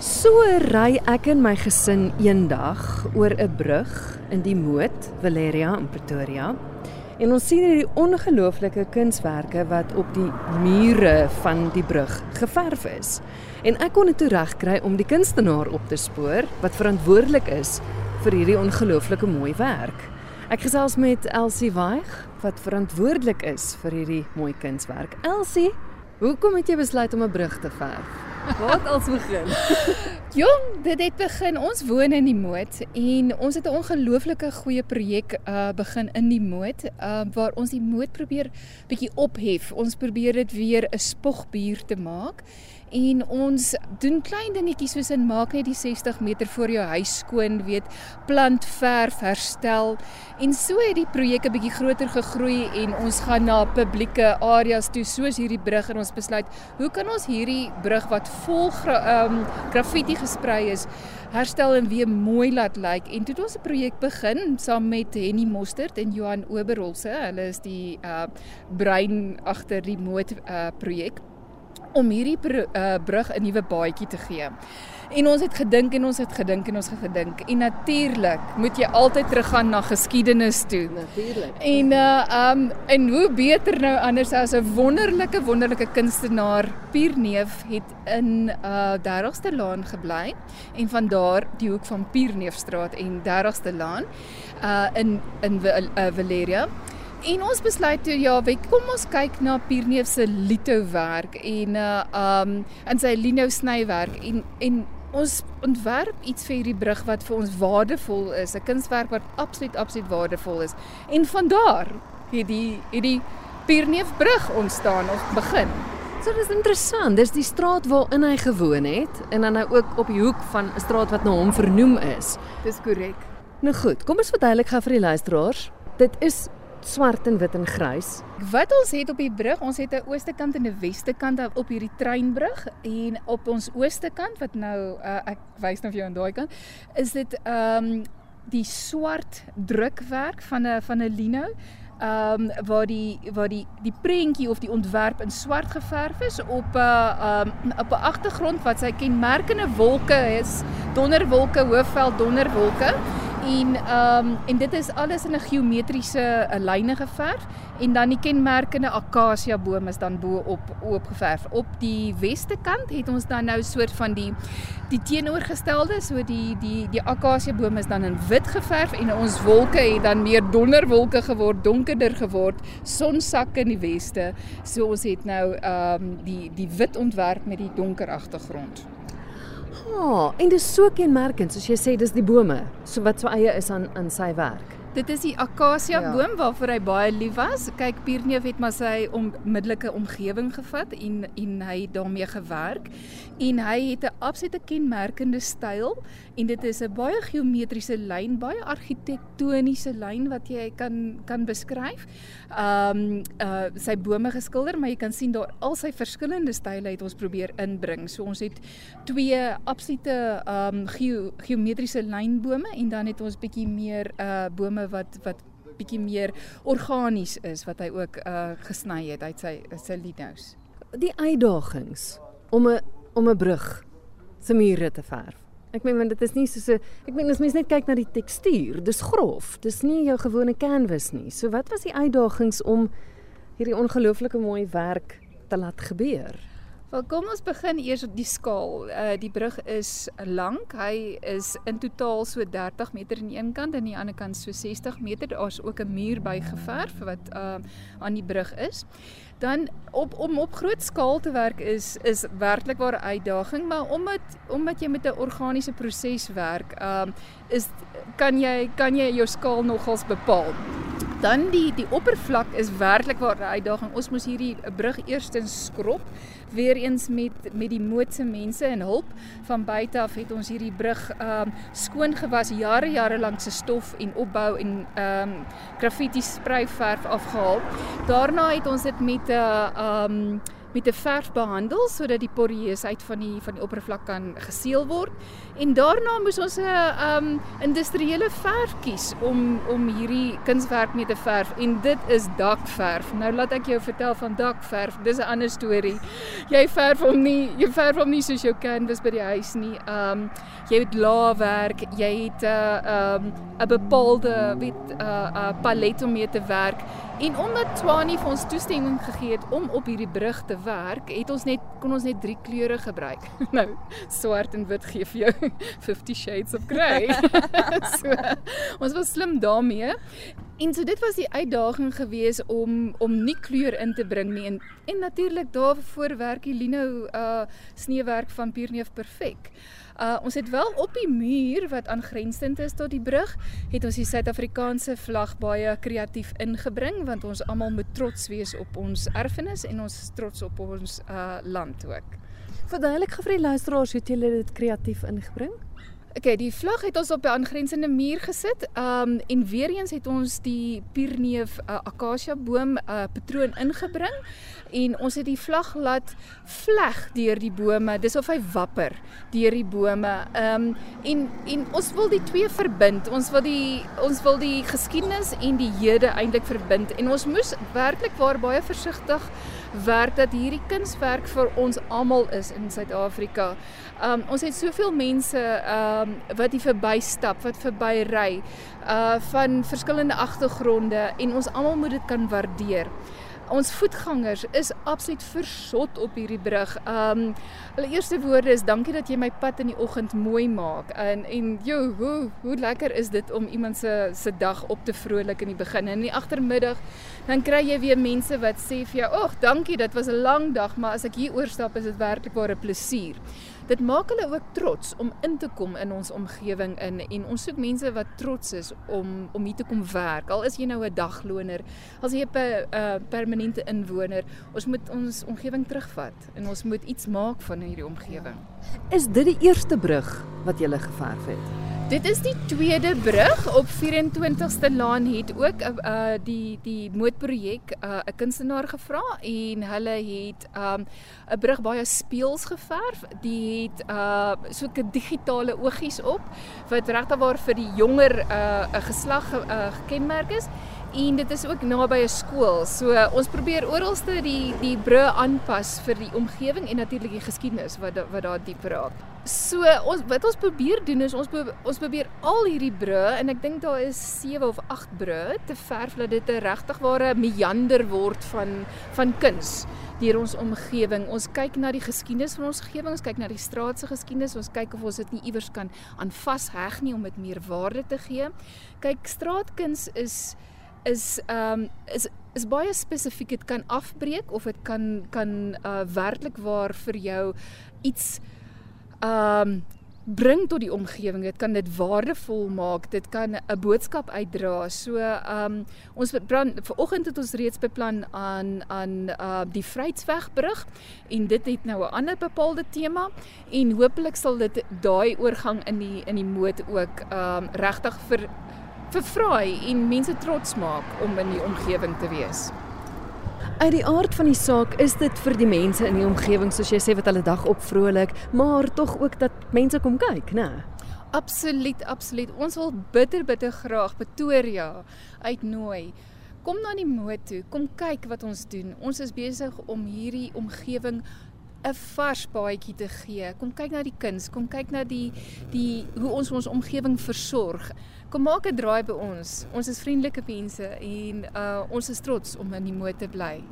So ry ek en my gesin eendag oor 'n brug in die Moot, Valeria in Pretoria. En ons sien hierdie ongelooflike kunswerke wat op die mure van die brug geverf is. En ek kon dit toe regkry om die kunstenaar op te spoor wat verantwoordelik is vir hierdie ongelooflike mooi werk. Ek gesels met Elsie Waig wat verantwoordelik is vir hierdie mooi kunswerk. Elsie, hoekom het jy besluit om 'n brug te verf? Wat als begin? Jong, dit het begin. Ons woon in die Moot en ons het 'n ongelooflike goeie projek uh begin in die Moot uh waar ons die Moot probeer bietjie ophef. Ons probeer dit weer 'n spogbuur te maak en ons doen klein dingetjies soos in maak net die 60 meter voor jou huis skoon, weet, plant verf herstel. En so het die projek 'n bietjie groter gegroei en ons gaan na publieke areas toe soos hierdie brug en ons besluit, hoe kan ons hierdie brug wat vol ehm um, graffiti gesprei is, herstel en weer mooi laat lyk. En toe het ons 'n projek begin saam met Henny Mostert en Johan Oberholse. Hulle is die uh brein agter die moot uh projek om hierdie br uh, brug 'n nuwe baadjie te gee. En ons het gedink en ons het gedink en ons het gedink. En natuurlik moet jy altyd teruggaan na geskiedenis toe. Natuurlik. En uh um en hoe beter nou anders as 'n wonderlike wonderlike kunstenaar Pierneef het in uh 30ste Laan gebly en van daar die hoek van Pierneefstraat en 30ste Laan uh in in uh, Valeria. En ons besluit toe ja, weet kom ons kyk na Pierneef se lito werk en uh um in sy lino snywerk en en ons ontwerp iets vir hierdie brug wat vir ons waardevol is, 'n kunswerk wat absoluut absoluut waardevol is. En van daar het die hierdie Pierneef brug ontstaan of begin. So dis interessant. Dis die straat waarin hy gewoon het en dan nou ook op die hoek van 'n straat wat na hom vernoem is. Dis korrek. Nou goed, kom ons verduidelik gou vir die luisteraars. Dit is swart en wit en grys. Wat ons het op die brug, ons het 'n ooste kant en 'n weste kant op hierdie treinbrug en op ons ooste kant wat nou uh, ek wys nou vir jou aan daai kant, is dit ehm um, die swart drukwerk van 'n van 'n lino ehm um, waar die waar die die prentjie of die ontwerp in swart geverf is op 'n uh, um, op 'n agtergrond wat sy kenmerkende wolke is, donderwolke, hoofveld donderwolke en ehm um, en dit is alles in 'n geometriese uh, lyne geverf en dan die kenmerkende akasia boom is dan bo op oop geverf. Op die weste kant het ons dan nou soort van die die teenoorgestelde, so die die die akasia boom is dan in wit geverf en ons wolke het dan meer donderwolke geword, donkerder geword, sonsak in die weste. So ons het nou ehm um, die die wit ontwerp met die donker agtergrond. Ah, en dis so kenmerkend, soos jy sê, dis die bome, so wat so eie is aan aan sy werk. Dit is die akasia ja. boom waarvoor hy baie lief was. Kyk, Pierneef het maar sy onmiddellike omgewing gevat en en hy het daarmee gewerk en hy het 'n absolute kenmerkende styl en dit is 'n baie geometriese lyn, baie argitektoniese lyn wat jy kan kan beskryf. Um uh sy bome geskilder, maar jy kan sien daar al sy verskillende style het ons probeer inbring. So ons het twee absolute um geo geometriese lynbome en dan het ons bietjie meer uh bome bome wat wat bietjie meer organies is wat hy ook uh gesny het uit sy sy linos. Die uitdagings om 'n om 'n brug se mure te verf. Ek meen want dit is nie so so ek meen as mens net kyk na die tekstuur, dis grof. Dis nie jou gewone canvas nie. So wat was die uitdagings om hierdie ongelooflike mooi werk te laat gebeur? Wel kom ons begin eers op die skaal. Uh die brug is lank. Hy is in totaal so 30 meter aan die een kant en aan die ander kant so 60 meter. Daar's ook 'n muur bygeverf wat uh aan die brug is. Dan op om op groot skaal te werk is is werklik waar 'n uitdaging, maar omdat omdat jy met 'n organiese proses werk, um is kan jy kan jy jou skaal nogals bepaal. Dan die die oppervlak is werklik waar 'n uitdaging. Ons moes hierdie brug eerstens skrob weer eens met met die mootse mense en hulp van buite af het ons hierdie brug ehm um, skoon gewas jare jare lank se stof en opbou en ehm um, graffiti spray verf afgehaal. Daarna het ons dit met 'n uh, ehm um, met 'n verf behandel sodat die porieusheid van die van die oppervlak kan geseël word. En daarna moes ons 'n um industriële verf kies om om hierdie kunswerk mee te verf en dit is dakverf. Nou laat ek jou vertel van dakverf. Dis 'n ander storie. Jy verf hom nie, jy verf hom nie soos jou canvas by die huis nie. Um jy het laagwerk, jy het 'n uh, um 'n bepaalde weet 'n uh, uh, palet om mee te werk. En omdat Twani vir ons toestemming gegee het om op hierdie brug te werk, het ons net kon ons net drie kleure gebruik. nou, swart en wit gee vir jou 50 shades of grey. so, ons was slim daarmee. En so dit was die uitdaging geweest om om nie kleur in te bring nie en en natuurlik daarvoor werk die lino uh sneeuwerk van Pierneef perfek. Uh ons het wel op die muur wat aangrensend is tot die brug, het ons die Suid-Afrikaanse vlag baie kreatief ingebring want ons almal moet trots wees op ons erfenis en ons trots op ons uh land ook. Verduidelik gou vir die luisteraars hoe jy dit kreatief ingebring? Okay, die vlag het ons op 'n aangrensende muur gesit. Um en weer eens het ons die pierneef uh, akasia boom uh, patroon ingebring en ons het die vlag laat vleg deur die bome. Dis of hy wapper deur die bome. Um en en ons wil die twee verbind. Ons wil die ons wil die geskiedenis en die hede eintlik verbind en ons moes werklik waar baie versigtig werk dat hierdie kunswerk vir ons almal is in Suid-Afrika. Um ons het soveel mense um wat hier verbystap, wat verbyry uh van verskillende agtergronde en ons almal moet dit kan waardeer ons voetgangers is absoluut versot op hierdie brug. Um hulle eerste woorde is dankie dat jy my pad in die oggend mooi maak. En en jo, hoe hoe lekker is dit om iemand se se dag op te vrolik in die begin en in die agtermiddag dan kry jy weer mense wat sê vir jou, "Ag, dankie, dit was 'n lang dag, maar as ek hier oorstap is dit werklik 'n plesier." Dit maak hulle ook trots om in te kom in ons omgewing in en ons soek mense wat trots is om om hier te kom werk. Al is jy nou 'n dagloner, as jy 'n uh, permanente inwoner, ons moet ons omgewing terugvat en ons moet iets maak van hierdie omgewing. Is dit die eerste brug wat jy gele geverf het? Dit is die tweede brug op 24ste Laan het ook 'n uh, die die mootprojek 'n uh, 'n kunstenaar gevra en hulle het 'n um, 'n brug baie speels geverf. Die het uh so 'n digitale oogies op wat regtig waar vir die jonger 'n uh, geslag uh, gekenmerk is en dit is ook naby 'n skool. So uh, ons probeer oralste die die brug aanpas vir die omgewing en natuurlik die geskiedenis wat wat daar diep raak. So ons wat ons probeer doen is ons ons probeer al hierdie brûe en ek dink daar is 7 of 8 brûe te verf dat dit 'n regtig ware meander word van van kuns deur ons omgewing. Ons kyk na die geskiedenis van ons omgewing, ons kyk na die straat se geskiedenis, ons kyk of ons dit nie iewers kan aan vasheg nie om dit meer waarde te gee. Kyk, straatkuns is is ehm um, is is baie spesifiek. Dit kan afbreek of dit kan kan uh werklik waar vir jou iets um bring tot die omgewing. Dit kan dit waardevol maak. Dit kan 'n boodskap uitdra. So um ons vanoggend het ons reeds beplan aan aan uh die Vryheidswegbrug en dit het nou 'n ander bepaalde tema en hopelik sal dit daai oorgang in die in die moed ook um regtig vir vervraai en mense trots maak om in die omgewing te wees. Uit die aard van die saak is dit vir die mense in die omgewing soos jy sê wat hulle dag op vrolik, maar tog ook dat mense kom kyk, né? Absoluut, absoluut. Ons wil bitter bitter graag Pretoria uitnooi. Kom na die moed toe, kom kyk wat ons doen. Ons is besig om hierdie omgewing 'n vars paadjie te gee. Kom kyk na die kuns, kom kyk na die die hoe ons ons omgewing versorg. Kom maak 'n draai by ons. Ons is vriendelike mense en uh ons is trots om in die moed te bly.